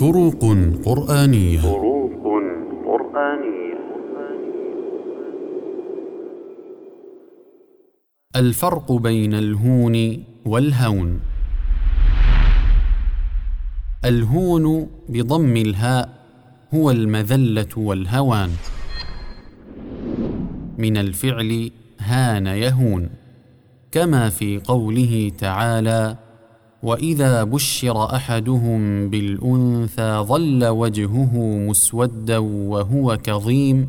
فروق قرآنية. فروق قرآنية. الفرق بين الهون والهون. الهون بضم الهاء هو المذلة والهوان. من الفعل هان يهون. كما في قوله تعالى وإذا بشر أحدهم بالأنثى ظل وجهه مسودا وهو كظيم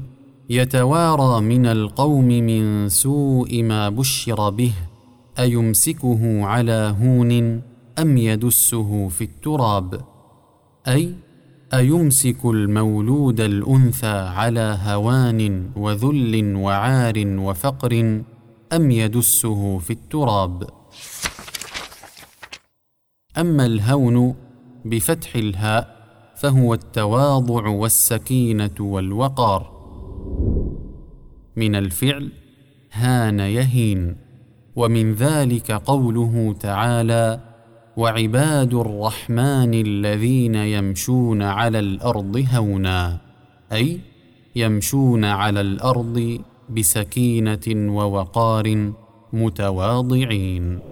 يتوارى من القوم من سوء ما بشر به أيمسكه على هون أم يدسه في التراب؟ أي أيمسك المولود الأنثى على هوان وذل وعار وفقر أم يدسه في التراب؟ أما الهون بفتح الهاء فهو التواضع والسكينة والوقار. من الفعل هان يهين ومن ذلك قوله تعالى وعباد الرحمن الذين يمشون على الأرض هونا أي يمشون على الأرض بسكينة ووقار متواضعين.